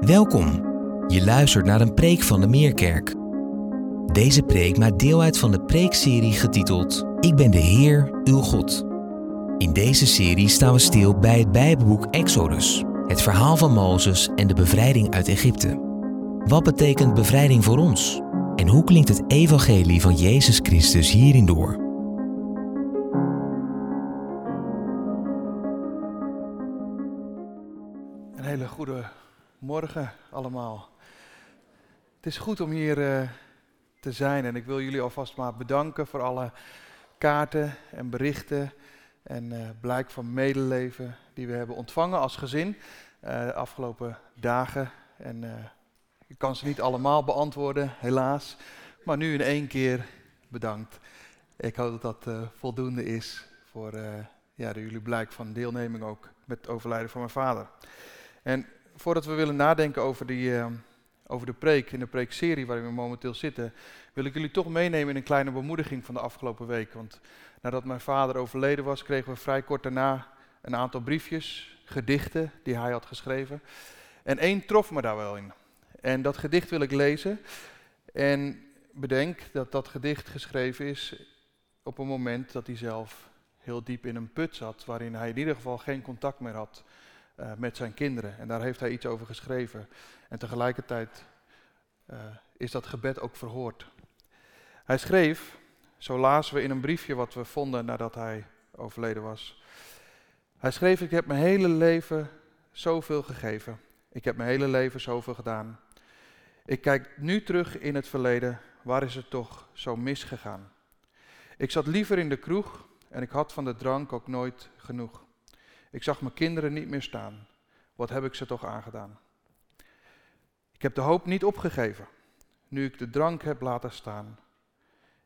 Welkom. Je luistert naar een preek van de Meerkerk. Deze preek maakt deel uit van de preekserie getiteld Ik ben de Heer, uw God. In deze serie staan we stil bij het Bijbelboek Exodus, het verhaal van Mozes en de bevrijding uit Egypte. Wat betekent bevrijding voor ons? En hoe klinkt het evangelie van Jezus Christus hierin door? Een hele goede morgen allemaal. Het is goed om hier eh, te zijn en ik wil jullie alvast maar bedanken voor alle kaarten en berichten en eh, blijk van medeleven die we hebben ontvangen als gezin eh, de afgelopen dagen. En ik kan ze niet allemaal beantwoorden, helaas, maar nu in één keer bedankt. Ik hoop dat dat voldoende is voor ja, jullie blijk van deelneming ook met het overlijden van mijn vader. En voordat we willen nadenken over, die, uh, over de preek, in de preekserie waarin we momenteel zitten, wil ik jullie toch meenemen in een kleine bemoediging van de afgelopen week. Want nadat mijn vader overleden was, kregen we vrij kort daarna een aantal briefjes, gedichten die hij had geschreven. En één trof me daar wel in. En dat gedicht wil ik lezen. En bedenk dat dat gedicht geschreven is op een moment dat hij zelf heel diep in een put zat, waarin hij in ieder geval geen contact meer had uh, met zijn kinderen. En daar heeft hij iets over geschreven. En tegelijkertijd uh, is dat gebed ook verhoord. Hij schreef, zo lazen we in een briefje wat we vonden nadat hij overleden was. Hij schreef, ik heb mijn hele leven zoveel gegeven. Ik heb mijn hele leven zoveel gedaan. Ik kijk nu terug in het verleden, waar is het toch zo misgegaan? Ik zat liever in de kroeg en ik had van de drank ook nooit genoeg. Ik zag mijn kinderen niet meer staan. Wat heb ik ze toch aangedaan? Ik heb de hoop niet opgegeven, nu ik de drank heb laten staan.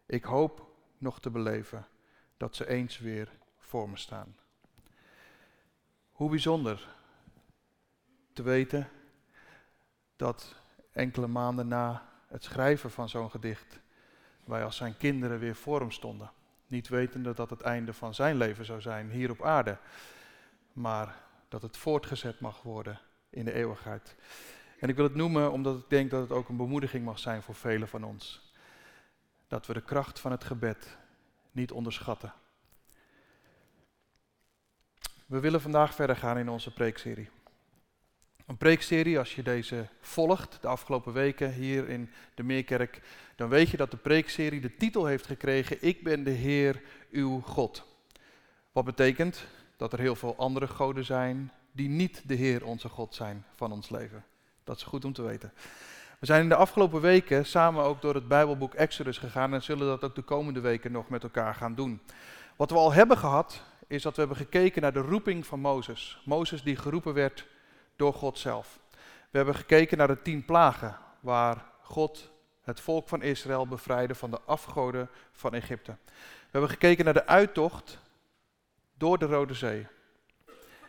Ik hoop nog te beleven dat ze eens weer voor me staan. Hoe bijzonder te weten dat enkele maanden na het schrijven van zo'n gedicht wij als zijn kinderen weer voor hem stonden. Niet wetende dat het einde van zijn leven zou zijn hier op aarde maar dat het voortgezet mag worden in de eeuwigheid. En ik wil het noemen omdat ik denk dat het ook een bemoediging mag zijn voor velen van ons. Dat we de kracht van het gebed niet onderschatten. We willen vandaag verder gaan in onze preekserie. Een preekserie, als je deze volgt de afgelopen weken hier in de Meerkerk, dan weet je dat de preekserie de titel heeft gekregen: Ik ben de Heer, uw God. Wat betekent dat er heel veel andere goden zijn die niet de Heer onze God zijn van ons leven. Dat is goed om te weten. We zijn in de afgelopen weken samen ook door het Bijbelboek Exodus gegaan en zullen dat ook de komende weken nog met elkaar gaan doen. Wat we al hebben gehad, is dat we hebben gekeken naar de roeping van Mozes. Mozes die geroepen werd door God zelf. We hebben gekeken naar de tien plagen, waar God het volk van Israël bevrijdde van de afgoden van Egypte. We hebben gekeken naar de uittocht door de Rode Zee.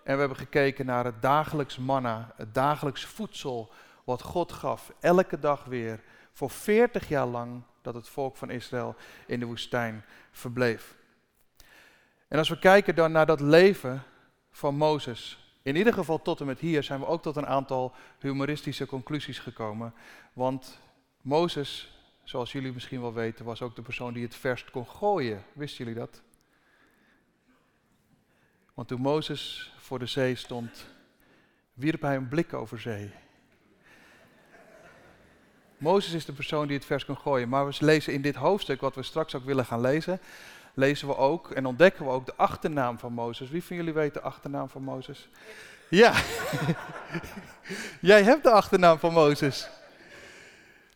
En we hebben gekeken naar het dagelijks manna, het dagelijks voedsel wat God gaf, elke dag weer, voor 40 jaar lang dat het volk van Israël in de woestijn verbleef. En als we kijken dan naar dat leven van Mozes, in ieder geval tot en met hier zijn we ook tot een aantal humoristische conclusies gekomen. Want Mozes, zoals jullie misschien wel weten, was ook de persoon die het verst kon gooien. Wisten jullie dat? Want toen Mozes voor de zee stond, wierp hij een blik over zee. Mozes is de persoon die het vers kan gooien. Maar we lezen in dit hoofdstuk, wat we straks ook willen gaan lezen, lezen we ook en ontdekken we ook de achternaam van Mozes. Wie van jullie weet de achternaam van Mozes? Ja, jij hebt de achternaam van Mozes.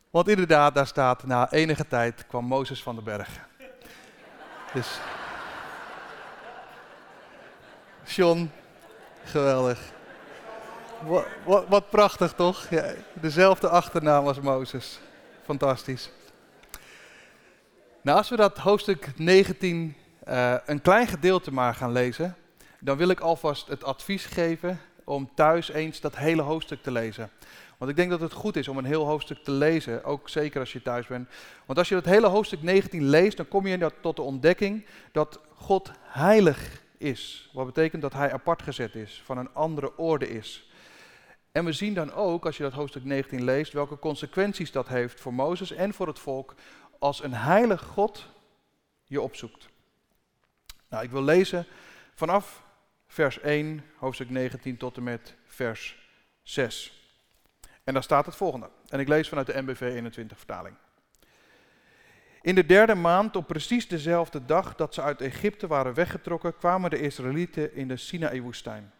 Want inderdaad, daar staat, na enige tijd kwam Mozes van de berg. Dus Geweldig. Wat, wat, wat prachtig toch? Ja, dezelfde achternaam als Mozes. Fantastisch. Nou, als we dat hoofdstuk 19 uh, eh, een klein gedeelte maar gaan lezen, dan wil ik alvast het advies geven om thuis eens dat hele hoofdstuk te lezen. Want ik denk dat het goed is om een heel hoofdstuk te lezen, ook zeker als je thuis bent. Want als je het hele hoofdstuk 19 leest, dan kom je tot de ontdekking dat God heilig is. Wat betekent dat hij apart gezet is, van een andere orde is. En we zien dan ook, als je dat hoofdstuk 19 leest, welke consequenties dat heeft voor Mozes en voor het volk als een heilig God je opzoekt. Nou, ik wil lezen vanaf vers 1, hoofdstuk 19 tot en met vers 6. En daar staat het volgende. En ik lees vanuit de MBV 21 vertaling. In de derde maand, op precies dezelfde dag dat ze uit Egypte waren weggetrokken, kwamen de Israëlieten in de Sinaï-woestijn.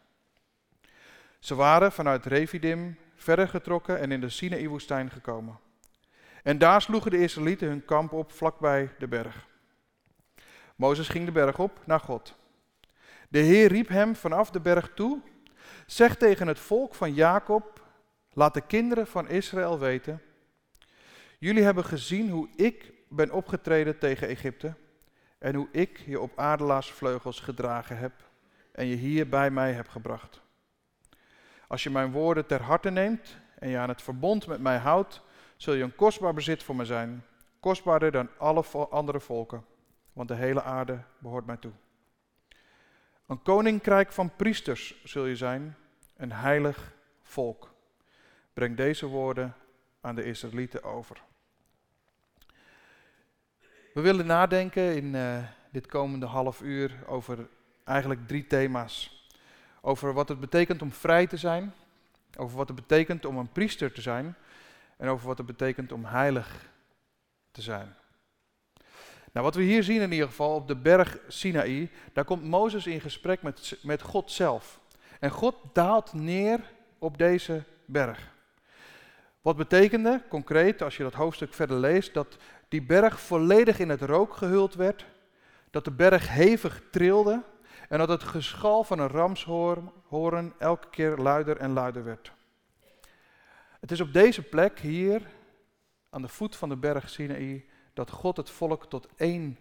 Ze waren vanuit Refidim verder getrokken en in de Sinaï-woestijn gekomen. En daar sloegen de Israëlieten hun kamp op vlakbij de berg. Mozes ging de berg op naar God. De Heer riep hem vanaf de berg toe: Zeg tegen het volk van Jacob: Laat de kinderen van Israël weten. Jullie hebben gezien hoe ik ben opgetreden tegen Egypte en hoe ik je op adelaarsvleugels gedragen heb en je hier bij mij heb gebracht. Als je mijn woorden ter harte neemt en je aan het verbond met mij houdt, zul je een kostbaar bezit voor me zijn, kostbaarder dan alle andere volken, want de hele aarde behoort mij toe. Een koninkrijk van priesters zul je zijn, een heilig volk. Breng deze woorden aan de Israëlieten over. We willen nadenken in uh, dit komende half uur over eigenlijk drie thema's. Over wat het betekent om vrij te zijn, over wat het betekent om een priester te zijn en over wat het betekent om heilig te zijn. Nou, wat we hier zien in ieder geval op de berg Sinaï, daar komt Mozes in gesprek met, met God zelf. En God daalt neer op deze berg. Wat betekende concreet, als je dat hoofdstuk verder leest, dat die berg volledig in het rook gehuld werd, dat de berg hevig trilde en dat het geschal van een ramshoorn elke keer luider en luider werd. Het is op deze plek hier, aan de voet van de berg Sinaï, dat God het volk tot één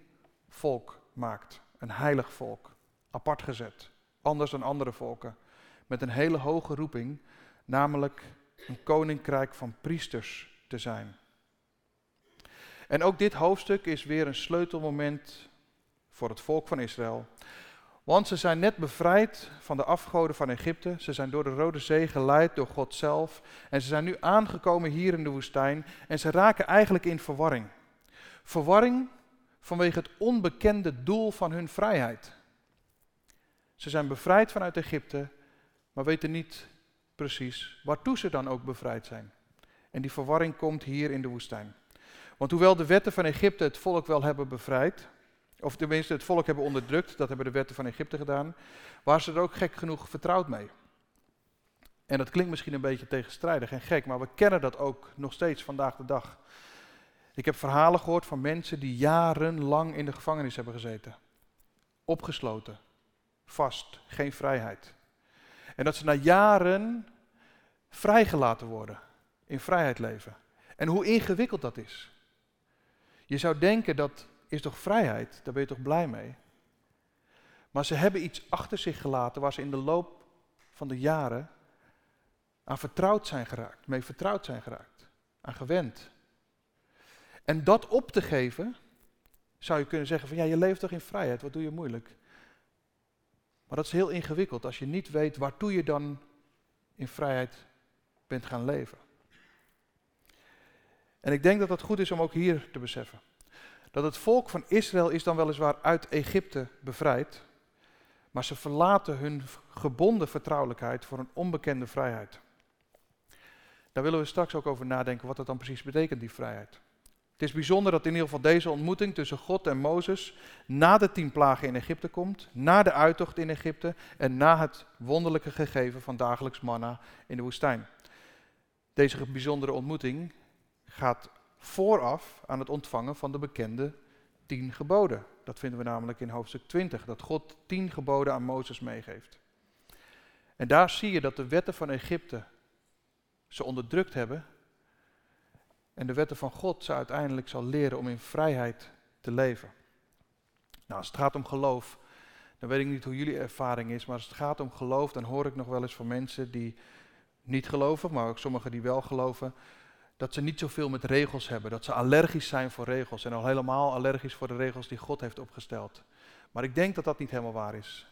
volk maakt. Een heilig volk, apart gezet, anders dan andere volken, met een hele hoge roeping, namelijk een koninkrijk van priesters te zijn. En ook dit hoofdstuk is weer een sleutelmoment voor het volk van Israël. Want ze zijn net bevrijd van de afgoden van Egypte. Ze zijn door de Rode Zee geleid door God zelf. En ze zijn nu aangekomen hier in de woestijn. En ze raken eigenlijk in verwarring. Verwarring vanwege het onbekende doel van hun vrijheid. Ze zijn bevrijd vanuit Egypte, maar weten niet precies waartoe ze dan ook bevrijd zijn. En die verwarring komt hier in de woestijn. Want hoewel de wetten van Egypte het volk wel hebben bevrijd, of tenminste het volk hebben onderdrukt, dat hebben de wetten van Egypte gedaan, waren ze er ook gek genoeg vertrouwd mee. En dat klinkt misschien een beetje tegenstrijdig en gek, maar we kennen dat ook nog steeds vandaag de dag. Ik heb verhalen gehoord van mensen die jarenlang in de gevangenis hebben gezeten. Opgesloten, vast, geen vrijheid. En dat ze na jaren vrijgelaten worden, in vrijheid leven. En hoe ingewikkeld dat is. Je zou denken dat is toch vrijheid, daar ben je toch blij mee. Maar ze hebben iets achter zich gelaten waar ze in de loop van de jaren aan vertrouwd zijn geraakt, mee vertrouwd zijn geraakt, aan gewend. En dat op te geven, zou je kunnen zeggen van ja, je leeft toch in vrijheid, wat doe je moeilijk? Maar dat is heel ingewikkeld als je niet weet waartoe je dan in vrijheid bent gaan leven. En ik denk dat het goed is om ook hier te beseffen. Dat het volk van Israël is dan weliswaar uit Egypte bevrijd, maar ze verlaten hun gebonden vertrouwelijkheid voor een onbekende vrijheid. Daar willen we straks ook over nadenken wat dat dan precies betekent, die vrijheid. Het is bijzonder dat in ieder geval deze ontmoeting tussen God en Mozes na de tien plagen in Egypte komt, na de uittocht in Egypte en na het wonderlijke gegeven van dagelijks manna in de woestijn. Deze bijzondere ontmoeting gaat vooraf aan het ontvangen van de bekende tien geboden. Dat vinden we namelijk in hoofdstuk 20, dat God tien geboden aan Mozes meegeeft. En daar zie je dat de wetten van Egypte ze onderdrukt hebben en de wetten van God ze uiteindelijk zal leren om in vrijheid te leven. Nou, als het gaat om geloof, dan weet ik niet hoe jullie ervaring is, maar als het gaat om geloof, dan hoor ik nog wel eens van mensen die niet geloven, maar ook sommigen die wel geloven, dat ze niet zoveel met regels hebben, dat ze allergisch zijn voor regels en al helemaal allergisch voor de regels die God heeft opgesteld. Maar ik denk dat dat niet helemaal waar is.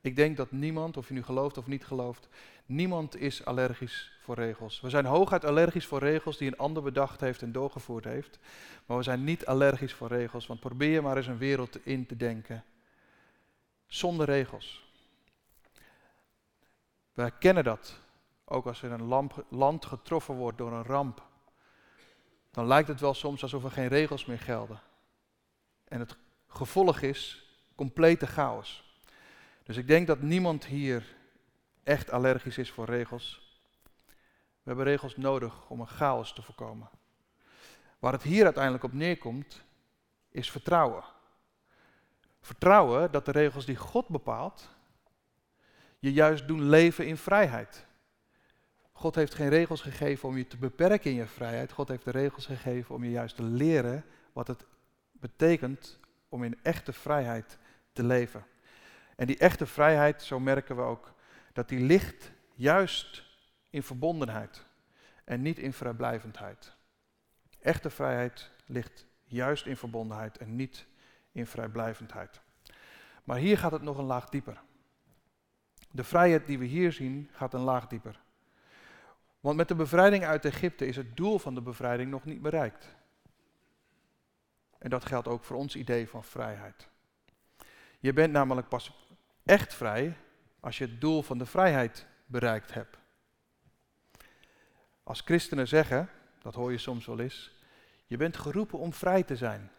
Ik denk dat niemand, of je nu gelooft of niet gelooft, niemand is allergisch voor regels. We zijn hooguit allergisch voor regels die een ander bedacht heeft en doorgevoerd heeft. Maar we zijn niet allergisch voor regels, want probeer maar eens een wereld in te denken zonder regels. Wij kennen dat. Ook als er een land getroffen wordt door een ramp, dan lijkt het wel soms alsof er geen regels meer gelden. En het gevolg is complete chaos. Dus ik denk dat niemand hier echt allergisch is voor regels. We hebben regels nodig om een chaos te voorkomen. Waar het hier uiteindelijk op neerkomt, is vertrouwen. Vertrouwen dat de regels die God bepaalt, je juist doen leven in vrijheid. God heeft geen regels gegeven om je te beperken in je vrijheid. God heeft de regels gegeven om je juist te leren wat het betekent om in echte vrijheid te leven. En die echte vrijheid, zo merken we ook, dat die ligt juist in verbondenheid en niet in vrijblijvendheid. Echte vrijheid ligt juist in verbondenheid en niet in vrijblijvendheid. Maar hier gaat het nog een laag dieper. De vrijheid die we hier zien gaat een laag dieper. Want met de bevrijding uit Egypte is het doel van de bevrijding nog niet bereikt. En dat geldt ook voor ons idee van vrijheid. Je bent namelijk pas echt vrij als je het doel van de vrijheid bereikt hebt. Als christenen zeggen, dat hoor je soms wel eens, je bent geroepen om vrij te zijn.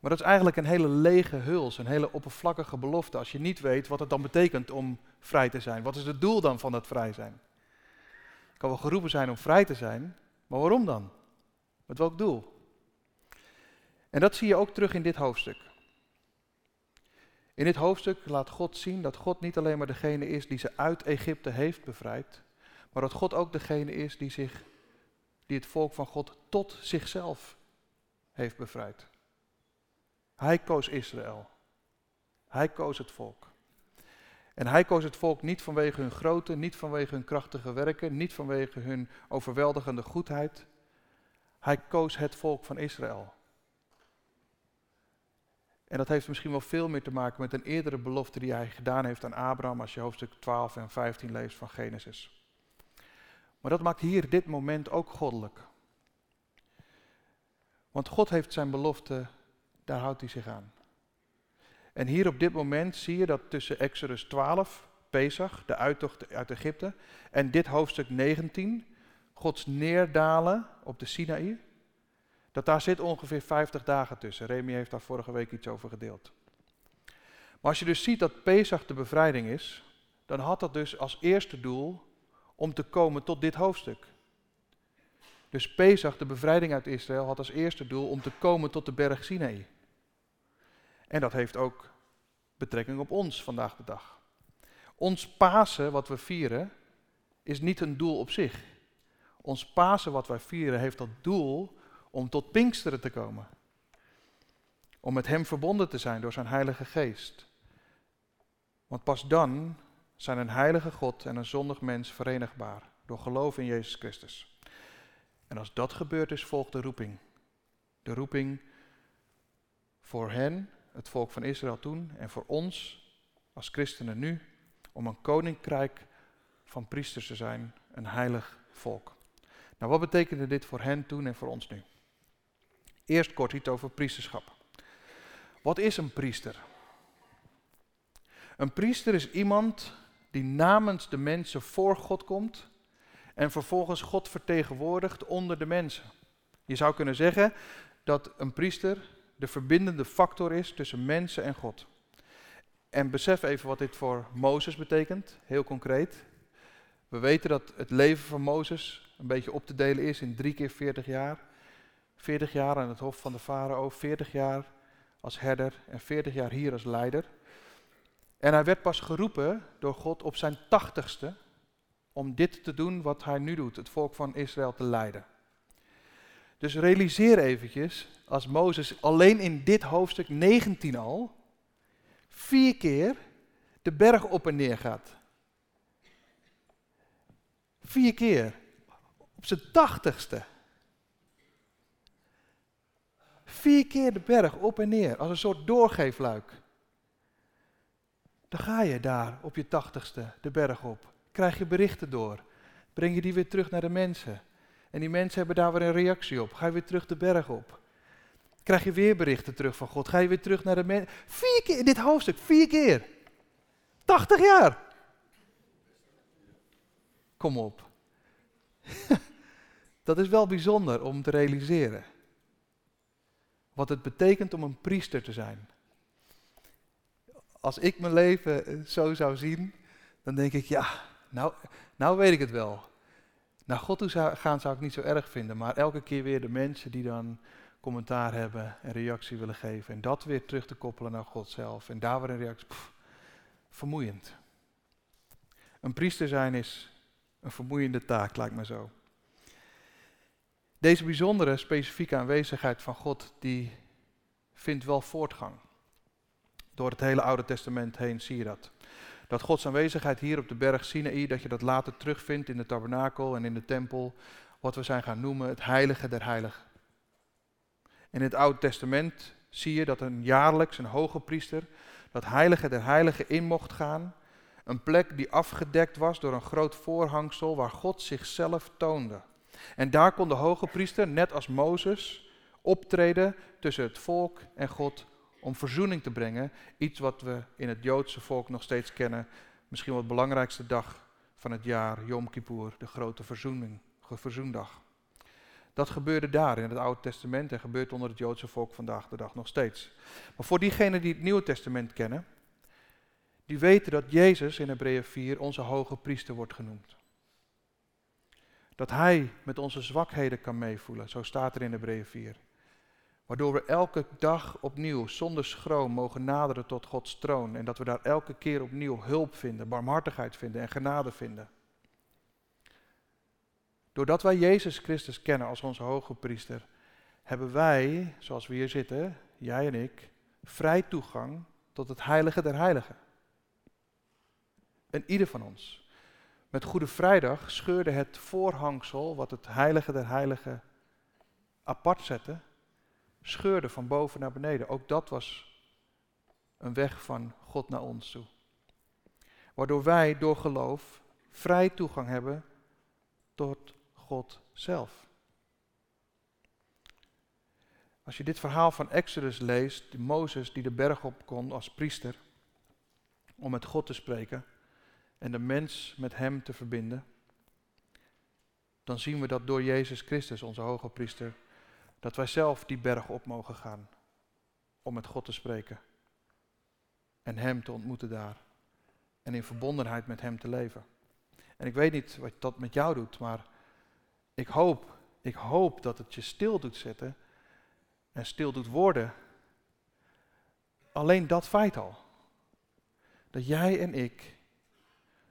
Maar dat is eigenlijk een hele lege huls, een hele oppervlakkige belofte als je niet weet wat het dan betekent om vrij te zijn. Wat is het doel dan van dat vrij zijn? Je kan wel geroepen zijn om vrij te zijn, maar waarom dan? Met welk doel? En dat zie je ook terug in dit hoofdstuk. In dit hoofdstuk laat God zien dat God niet alleen maar degene is die ze uit Egypte heeft bevrijd, maar dat God ook degene is die, zich, die het volk van God tot zichzelf heeft bevrijd. Hij koos Israël. Hij koos het volk. En hij koos het volk niet vanwege hun grootte, niet vanwege hun krachtige werken, niet vanwege hun overweldigende goedheid. Hij koos het volk van Israël. En dat heeft misschien wel veel meer te maken met een eerdere belofte die hij gedaan heeft aan Abraham als je hoofdstuk 12 en 15 leest van Genesis. Maar dat maakt hier dit moment ook goddelijk. Want God heeft zijn belofte, daar houdt hij zich aan. En hier op dit moment zie je dat tussen Exodus 12, Pesach, de uittocht uit Egypte, en dit hoofdstuk 19, Gods neerdalen op de Sinaï, dat daar zit ongeveer 50 dagen tussen. Remy heeft daar vorige week iets over gedeeld. Maar als je dus ziet dat Pesach de bevrijding is, dan had dat dus als eerste doel om te komen tot dit hoofdstuk. Dus Pesach, de bevrijding uit Israël, had als eerste doel om te komen tot de berg Sinaï. En dat heeft ook betrekking op ons vandaag de dag. Ons Pasen, wat we vieren, is niet een doel op zich. Ons Pasen, wat wij vieren, heeft dat doel om tot Pinksteren te komen. Om met Hem verbonden te zijn door zijn Heilige Geest. Want pas dan zijn een heilige God en een zondig mens verenigbaar door geloof in Jezus Christus. En als dat gebeurd is, volgt de roeping. De roeping voor hen, het volk van Israël toen, en voor ons als christenen nu, om een koninkrijk van priesters te zijn, een heilig volk. Nou, wat betekende dit voor hen toen en voor ons nu? Eerst kort iets over priesterschap. Wat is een priester? Een priester is iemand die namens de mensen voor God komt en vervolgens God vertegenwoordigt onder de mensen. Je zou kunnen zeggen dat een priester de verbindende factor is tussen mensen en God. En besef even wat dit voor Mozes betekent, heel concreet. We weten dat het leven van Mozes een beetje op te delen is in drie keer 40 jaar. 40 jaar aan het hof van de farao, 40 jaar als herder en 40 jaar hier als leider. En hij werd pas geroepen door God op zijn tachtigste om dit te doen wat hij nu doet, het volk van Israël te leiden. Dus realiseer eventjes, als Mozes alleen in dit hoofdstuk 19 al vier keer de berg op en neer gaat. Vier keer. Op zijn tachtigste. Vier keer de berg op en neer, als een soort doorgeefluik. Dan ga je daar op je tachtigste de berg op. Krijg je berichten door. Breng je die weer terug naar de mensen. En die mensen hebben daar weer een reactie op. Ga je weer terug de berg op. Krijg je weer berichten terug van God. Ga je weer terug naar de mensen. Vier keer in dit hoofdstuk, vier keer. 80 jaar. Kom op. Dat is wel bijzonder om te realiseren. Wat het betekent om een priester te zijn. Als ik mijn leven zo zou zien, dan denk ik, ja, nou, nou weet ik het wel. Naar God toe zou gaan zou ik niet zo erg vinden, maar elke keer weer de mensen die dan commentaar hebben en reactie willen geven. En dat weer terug te koppelen naar God zelf. En daar weer een reactie. vermoeiend. Een priester zijn is een vermoeiende taak, lijkt me zo. Deze bijzondere, specifieke aanwezigheid van God, die vindt wel voortgang. Door het hele Oude Testament heen zie je dat. Dat Gods aanwezigheid hier op de berg Sinaï, dat je dat later terugvindt in de tabernakel en in de tempel, wat we zijn gaan noemen het heilige der heiligen. In het Oude Testament zie je dat een jaarlijks een hoge priester dat heilige der heiligen in mocht gaan. Een plek die afgedekt was door een groot voorhangsel waar God zichzelf toonde. En daar kon de hoge priester, net als Mozes, optreden tussen het volk en God om verzoening te brengen. Iets wat we in het Joodse volk nog steeds kennen. Misschien wel de belangrijkste dag van het jaar, Yom Kippur, de grote verzoening, verzoendag. Dat gebeurde daar in het Oude Testament en gebeurt onder het Joodse volk vandaag de dag nog steeds. Maar voor diegenen die het Nieuwe Testament kennen, die weten dat Jezus in Hebreeën 4 onze hoge priester wordt genoemd. Dat Hij met onze zwakheden kan meevoelen, zo staat er in Hebreeën 4. Waardoor we elke dag opnieuw zonder schroom mogen naderen tot Gods troon. En dat we daar elke keer opnieuw hulp vinden, barmhartigheid vinden en genade vinden. Doordat wij Jezus Christus kennen als onze hoge priester, hebben wij, zoals we hier zitten, jij en ik, vrij toegang tot het heilige der heiligen. En ieder van ons. Met Goede Vrijdag scheurde het voorhangsel, wat het heilige der heiligen apart zette, scheurde van boven naar beneden. Ook dat was een weg van God naar ons toe. Waardoor wij door geloof vrij toegang hebben tot God zelf. Als je dit verhaal van Exodus leest, Mozes die de berg op kon als priester, om met God te spreken en de mens met hem te verbinden, dan zien we dat door Jezus Christus, onze hoge priester, dat wij zelf die berg op mogen gaan om met God te spreken en Hem te ontmoeten daar en in verbondenheid met Hem te leven. En ik weet niet wat dat met jou doet, maar ik hoop, ik hoop dat het je stil doet zetten en stil doet worden. Alleen dat feit al. Dat jij en ik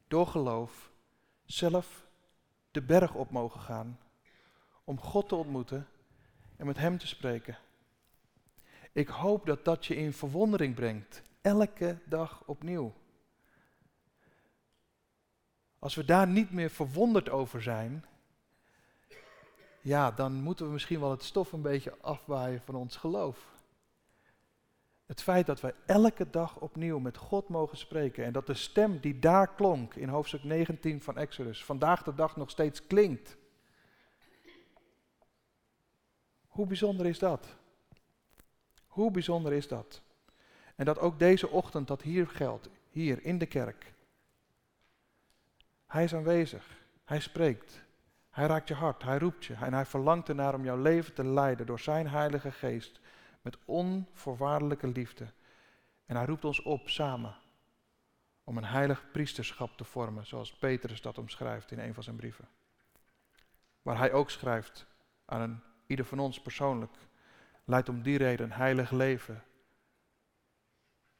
door geloof zelf de berg op mogen gaan om God te ontmoeten en met Hem te spreken. Ik hoop dat dat je in verwondering brengt, elke dag opnieuw. Als we daar niet meer verwonderd over zijn, ja, dan moeten we misschien wel het stof een beetje afwaaien van ons geloof. Het feit dat wij elke dag opnieuw met God mogen spreken en dat de stem die daar klonk in hoofdstuk 19 van Exodus vandaag de dag nog steeds klinkt. Hoe bijzonder is dat? Hoe bijzonder is dat? En dat ook deze ochtend dat hier geldt, hier in de kerk. Hij is aanwezig, hij spreekt, hij raakt je hart, hij roept je en hij verlangt ernaar om jouw leven te leiden door zijn heilige geest met onvoorwaardelijke liefde. En hij roept ons op samen om een heilig priesterschap te vormen, zoals Petrus dat omschrijft in een van zijn brieven. Waar hij ook schrijft aan een, ieder van ons persoonlijk, leidt om die reden een heilig leven.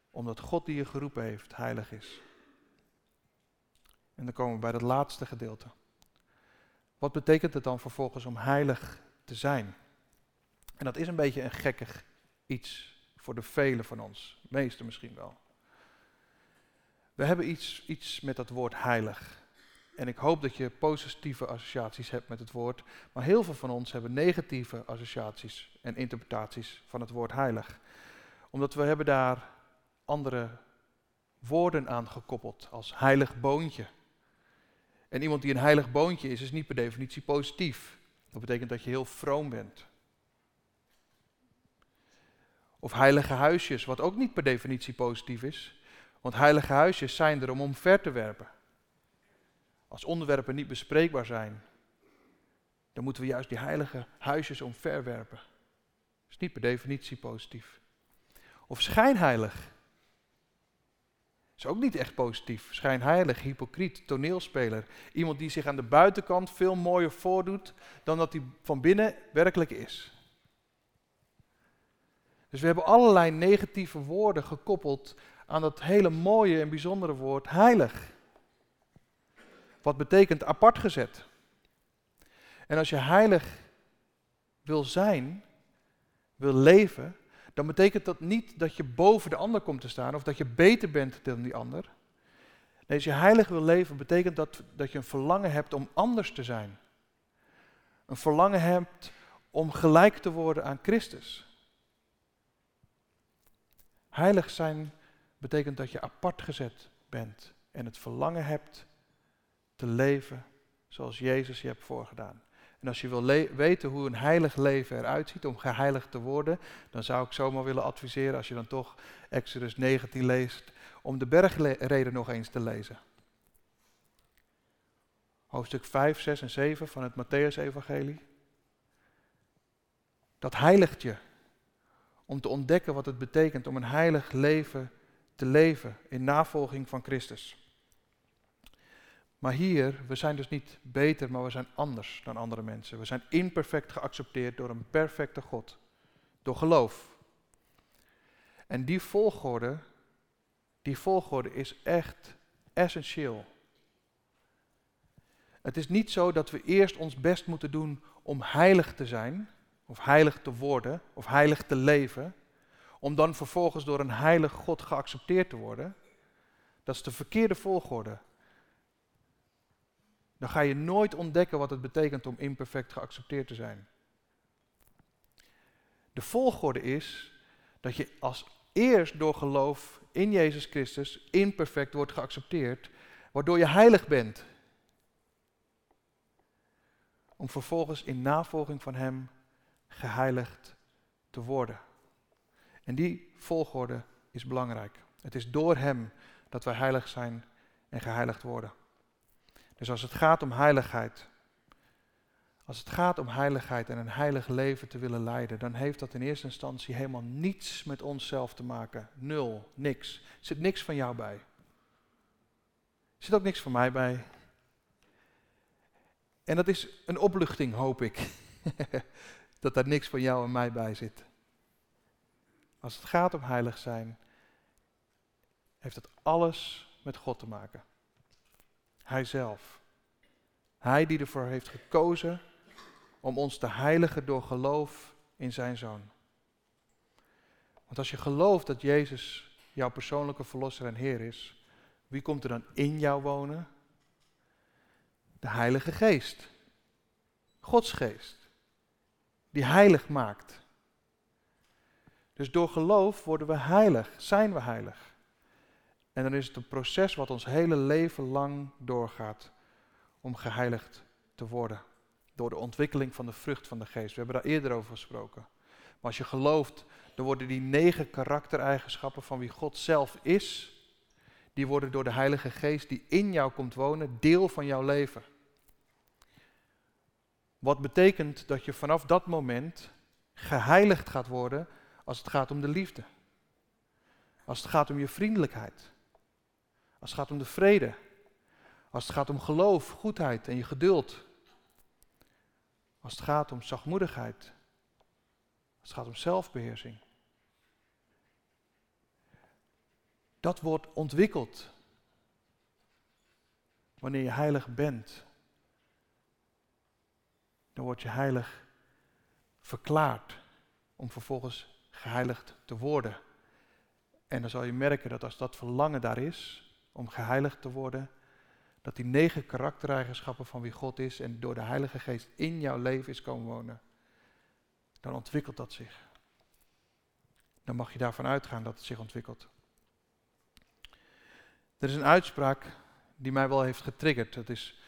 Omdat God die je geroepen heeft heilig is. En dan komen we bij het laatste gedeelte. Wat betekent het dan vervolgens om heilig te zijn? En dat is een beetje een gekkig iets voor de velen van ons, de meesten misschien wel. We hebben iets, iets met dat woord heilig. En ik hoop dat je positieve associaties hebt met het woord, maar heel veel van ons hebben negatieve associaties en interpretaties van het woord heilig. Omdat we hebben daar andere woorden aan gekoppeld, als heilig boontje. En iemand die een heilig boontje is, is niet per definitie positief. Dat betekent dat je heel vroom bent. Of heilige huisjes, wat ook niet per definitie positief is. Want heilige huisjes zijn er om omver te werpen. Als onderwerpen niet bespreekbaar zijn, dan moeten we juist die heilige huisjes omverwerpen. Dat is niet per definitie positief. Of schijnheilig. Is ook niet echt positief. Schijnheilig, hypocriet, toneelspeler. Iemand die zich aan de buitenkant veel mooier voordoet dan dat hij van binnen werkelijk is. Dus we hebben allerlei negatieve woorden gekoppeld aan dat hele mooie en bijzondere woord heilig. Wat betekent apart gezet. En als je heilig wil zijn, wil leven, dan betekent dat niet dat je boven de ander komt te staan of dat je beter bent dan die ander. Nee, als je heilig wil leven, betekent dat dat je een verlangen hebt om anders te zijn. Een verlangen hebt om gelijk te worden aan Christus. Heilig zijn betekent dat je apart gezet bent en het verlangen hebt leven zoals Jezus je hebt voorgedaan. En als je wil weten hoe een heilig leven eruit ziet, om geheiligd te worden, dan zou ik zomaar willen adviseren, als je dan toch Exodus 19 leest, om de bergreden nog eens te lezen. Hoofdstuk 5, 6 en 7 van het Matthäus-evangelie. Dat heiligt je om te ontdekken wat het betekent om een heilig leven te leven in navolging van Christus. Maar hier, we zijn dus niet beter, maar we zijn anders dan andere mensen. We zijn imperfect geaccepteerd door een perfecte God, door geloof. En die volgorde, die volgorde is echt essentieel. Het is niet zo dat we eerst ons best moeten doen om heilig te zijn, of heilig te worden, of heilig te leven, om dan vervolgens door een heilig God geaccepteerd te worden. Dat is de verkeerde volgorde dan ga je nooit ontdekken wat het betekent om imperfect geaccepteerd te zijn. De volgorde is dat je als eerst door geloof in Jezus Christus imperfect wordt geaccepteerd, waardoor je heilig bent. Om vervolgens in navolging van Hem geheiligd te worden. En die volgorde is belangrijk. Het is door Hem dat wij heilig zijn en geheiligd worden. Dus als het gaat om heiligheid, als het gaat om heiligheid en een heilig leven te willen leiden, dan heeft dat in eerste instantie helemaal niets met onszelf te maken. Nul, niks. Er zit niks van jou bij. Er zit ook niks van mij bij. En dat is een opluchting, hoop ik. dat daar niks van jou en mij bij zit. Als het gaat om heilig zijn, heeft het alles met God te maken. Hij zelf. Hij die ervoor heeft gekozen om ons te heiligen door geloof in zijn zoon. Want als je gelooft dat Jezus jouw persoonlijke verlosser en Heer is, wie komt er dan in jou wonen? De Heilige Geest. Gods Geest. Die heilig maakt. Dus door geloof worden we heilig, zijn we heilig. En dan is het een proces wat ons hele leven lang doorgaat om geheiligd te worden. Door de ontwikkeling van de vrucht van de geest. We hebben daar eerder over gesproken. Maar als je gelooft, dan worden die negen karaktereigenschappen van wie God zelf is, die worden door de Heilige Geest die in jou komt wonen, deel van jouw leven. Wat betekent dat je vanaf dat moment geheiligd gaat worden als het gaat om de liefde. Als het gaat om je vriendelijkheid. Als het gaat om de vrede. Als het gaat om geloof, goedheid en je geduld. Als het gaat om zachtmoedigheid. Als het gaat om zelfbeheersing. Dat wordt ontwikkeld wanneer je heilig bent. Dan word je heilig verklaard om vervolgens geheiligd te worden. En dan zal je merken dat als dat verlangen daar is, om geheiligd te worden. Dat die negen karaktereigenschappen van wie God is en door de Heilige Geest in jouw leven is komen wonen. Dan ontwikkelt dat zich. Dan mag je daarvan uitgaan dat het zich ontwikkelt. Er is een uitspraak die mij wel heeft getriggerd. Dat is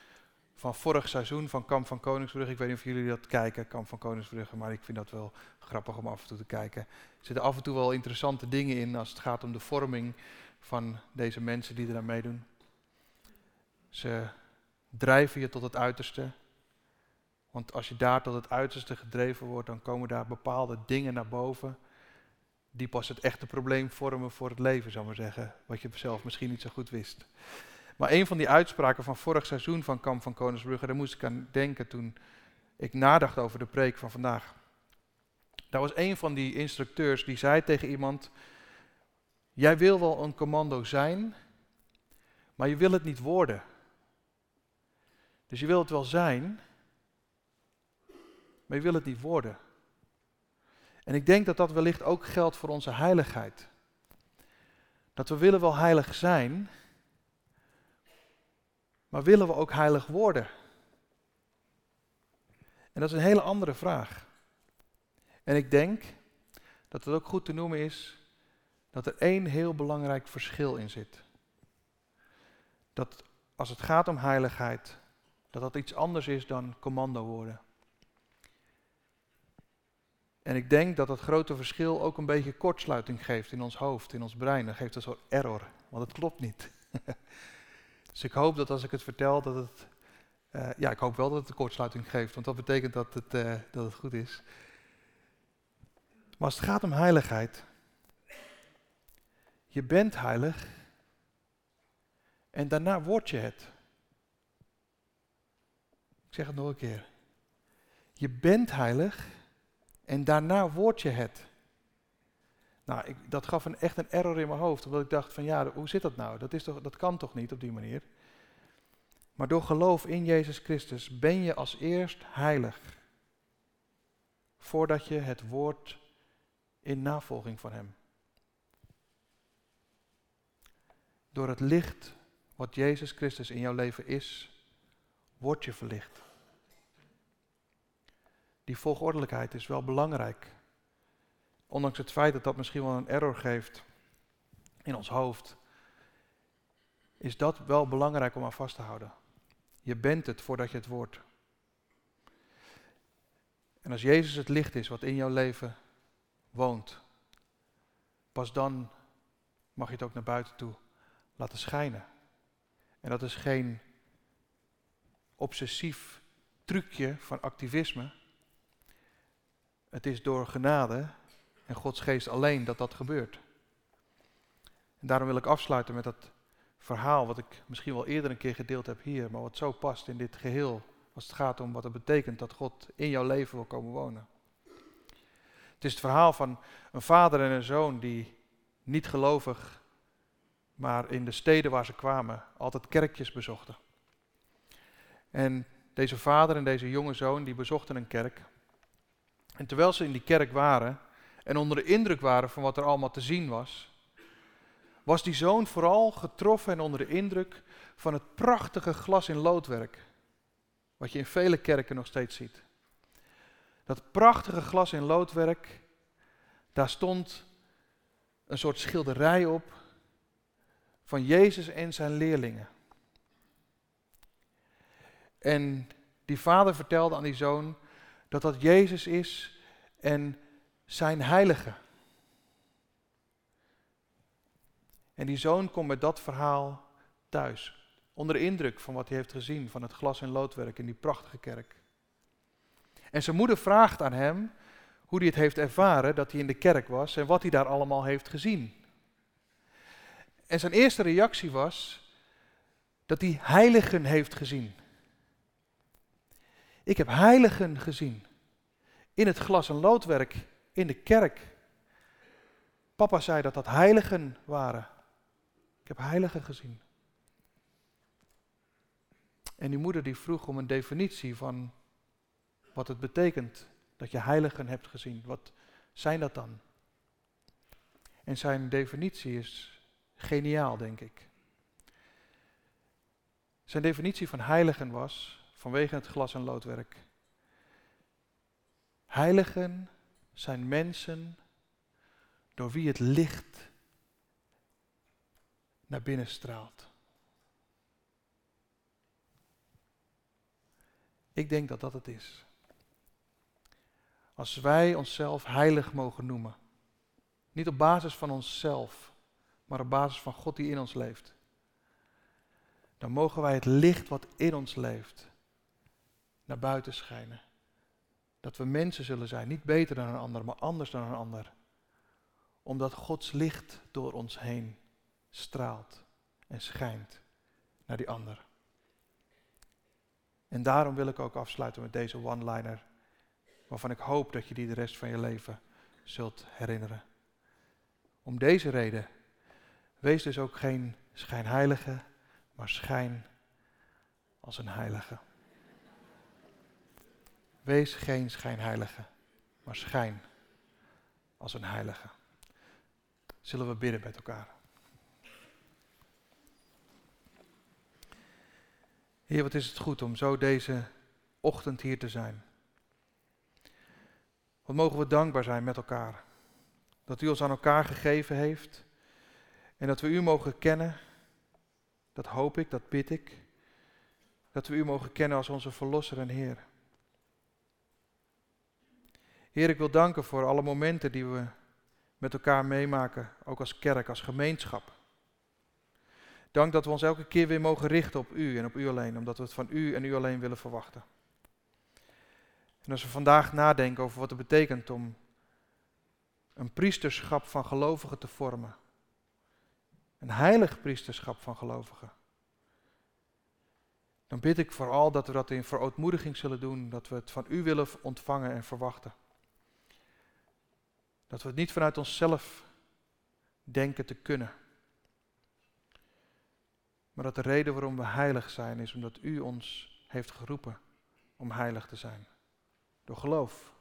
van vorig seizoen van Kamp van Koningsbrugge. Ik weet niet of jullie dat kijken, Kamp van Koningsbrugge, maar ik vind dat wel grappig om af en toe te kijken. Er zitten af en toe wel interessante dingen in als het gaat om de vorming van deze mensen die er aan meedoen. Ze drijven je tot het uiterste. Want als je daar tot het uiterste gedreven wordt, dan komen daar bepaalde dingen naar boven. Die pas het echte probleem vormen voor het leven, zou maar zeggen. Wat je zelf misschien niet zo goed wist. Maar een van die uitspraken van vorig seizoen van Kamp van Koningsbrugge, daar moest ik aan denken toen ik nadacht over de preek van vandaag. Daar was een van die instructeurs die zei tegen iemand: Jij wil wel een commando zijn, maar je wil het niet worden. Dus je wil het wel zijn, maar je wil het niet worden. En ik denk dat dat wellicht ook geldt voor onze heiligheid. Dat we willen wel heilig zijn, maar willen we ook heilig worden? En dat is een hele andere vraag. En ik denk dat het ook goed te noemen is dat er één heel belangrijk verschil in zit. Dat als het gaat om heiligheid, dat dat iets anders is dan commando worden. En ik denk dat dat grote verschil ook een beetje kortsluiting geeft in ons hoofd, in ons brein. Dat geeft een soort error, want het klopt niet. dus ik hoop dat als ik het vertel, dat het. Uh, ja, ik hoop wel dat het een kortsluiting geeft, want dat betekent dat het, uh, dat het goed is. Maar als het gaat om heiligheid, je bent heilig en daarna word je het. Ik zeg het nog een keer. Je bent heilig en daarna word je het. Nou, ik, dat gaf een, echt een error in mijn hoofd, omdat ik dacht van ja, hoe zit dat nou? Dat, is toch, dat kan toch niet op die manier? Maar door geloof in Jezus Christus ben je als eerst heilig. Voordat je het woord in navolging van Hem. Door het licht wat Jezus Christus in jouw leven is, word je verlicht. Die volgordelijkheid is wel belangrijk. Ondanks het feit dat dat misschien wel een error geeft in ons hoofd, is dat wel belangrijk om aan vast te houden. Je bent het voordat je het wordt. En als Jezus het licht is wat in jouw leven woont, pas dan mag je het ook naar buiten toe laten schijnen. En dat is geen obsessief trucje van activisme. Het is door genade en Gods geest alleen dat dat gebeurt. En daarom wil ik afsluiten met dat verhaal wat ik misschien wel eerder een keer gedeeld heb hier, maar wat zo past in dit geheel als het gaat om wat het betekent dat God in jouw leven wil komen wonen. Het is het verhaal van een vader en een zoon die niet gelovig, maar in de steden waar ze kwamen altijd kerkjes bezochten. En deze vader en deze jonge zoon die bezochten een kerk. En terwijl ze in die kerk waren en onder de indruk waren van wat er allemaal te zien was, was die zoon vooral getroffen en onder de indruk van het prachtige glas in loodwerk, wat je in vele kerken nog steeds ziet. Dat prachtige glas in loodwerk, daar stond een soort schilderij op van Jezus en zijn leerlingen. En die vader vertelde aan die zoon dat dat Jezus is en zijn heilige. En die zoon komt met dat verhaal thuis. Onder de indruk van wat hij heeft gezien van het glas- en loodwerk in die prachtige kerk. En zijn moeder vraagt aan hem hoe hij het heeft ervaren dat hij in de kerk was en wat hij daar allemaal heeft gezien. En zijn eerste reactie was dat hij heiligen heeft gezien. Ik heb heiligen gezien. In het glas- en loodwerk in de kerk. Papa zei dat dat heiligen waren. Ik heb heiligen gezien. En die moeder die vroeg om een definitie van wat het betekent dat je heiligen hebt gezien. Wat zijn dat dan? En zijn definitie is geniaal, denk ik. Zijn definitie van heiligen was, vanwege het glas- en loodwerk, heiligen zijn mensen door wie het licht naar binnen straalt. Ik denk dat dat het is. Als wij onszelf heilig mogen noemen, niet op basis van onszelf, maar op basis van God die in ons leeft, dan mogen wij het licht wat in ons leeft naar buiten schijnen. Dat we mensen zullen zijn, niet beter dan een ander, maar anders dan een ander. Omdat Gods licht door ons heen straalt en schijnt naar die ander. En daarom wil ik ook afsluiten met deze one-liner, waarvan ik hoop dat je die de rest van je leven zult herinneren. Om deze reden, wees dus ook geen schijnheilige, maar schijn als een heilige. Wees geen schijnheilige, maar schijn als een heilige. Zullen we bidden met elkaar? Heer, wat is het goed om zo deze ochtend hier te zijn. Wat mogen we dankbaar zijn met elkaar. Dat u ons aan elkaar gegeven heeft. En dat we u mogen kennen. Dat hoop ik, dat bid ik. Dat we u mogen kennen als onze Verlosser en Heer. Heer, ik wil danken voor alle momenten die we met elkaar meemaken, ook als kerk, als gemeenschap. Dank dat we ons elke keer weer mogen richten op U en op U alleen, omdat we het van U en U alleen willen verwachten. En als we vandaag nadenken over wat het betekent om een priesterschap van gelovigen te vormen, een heilig priesterschap van gelovigen, dan bid ik vooral dat we dat in verootmoediging zullen doen, dat we het van U willen ontvangen en verwachten. Dat we het niet vanuit onszelf denken te kunnen. Maar dat de reden waarom we heilig zijn is omdat u ons heeft geroepen om heilig te zijn. Door geloof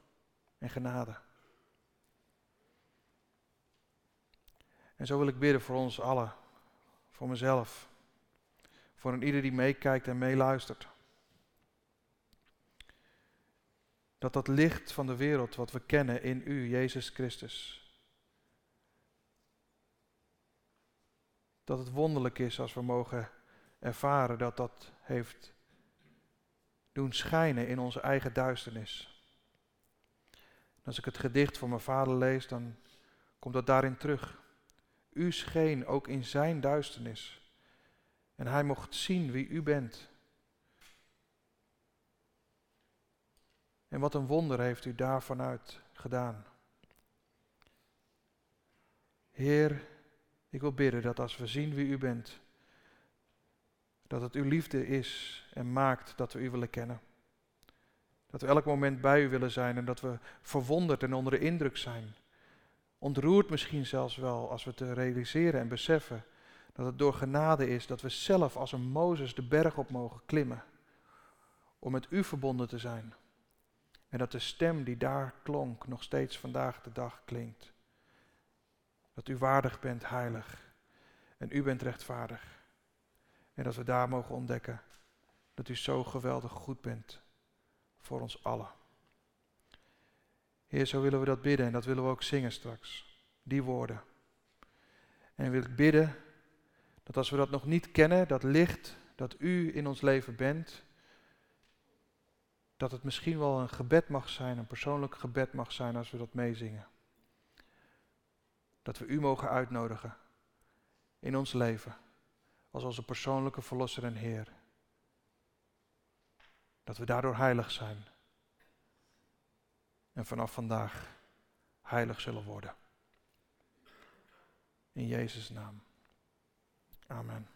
en genade. En zo wil ik bidden voor ons allen, voor mezelf, voor een ieder die meekijkt en meeluistert. Dat dat licht van de wereld wat we kennen in U, Jezus Christus, dat het wonderlijk is als we mogen ervaren dat dat heeft doen schijnen in onze eigen duisternis. als ik het gedicht van mijn vader lees, dan komt dat daarin terug. U scheen ook in zijn duisternis. En hij mocht zien wie u bent. En wat een wonder heeft u daarvanuit gedaan. Heer, ik wil bidden dat als we zien wie u bent, dat het uw liefde is en maakt dat we u willen kennen. Dat we elk moment bij u willen zijn en dat we verwonderd en onder de indruk zijn. Ontroerd misschien zelfs wel als we te realiseren en beseffen dat het door genade is dat we zelf als een Mozes de berg op mogen klimmen. Om met u verbonden te zijn. En dat de stem die daar klonk nog steeds vandaag de dag klinkt. Dat u waardig bent, heilig. En u bent rechtvaardig. En dat we daar mogen ontdekken dat u zo geweldig goed bent voor ons allen. Heer, zo willen we dat bidden en dat willen we ook zingen straks. Die woorden. En wil ik bidden dat als we dat nog niet kennen, dat licht dat u in ons leven bent, dat het misschien wel een gebed mag zijn, een persoonlijk gebed mag zijn als we dat meezingen. Dat we u mogen uitnodigen in ons leven als onze persoonlijke verlosser en Heer. Dat we daardoor heilig zijn. En vanaf vandaag heilig zullen worden. In Jezus' naam. Amen.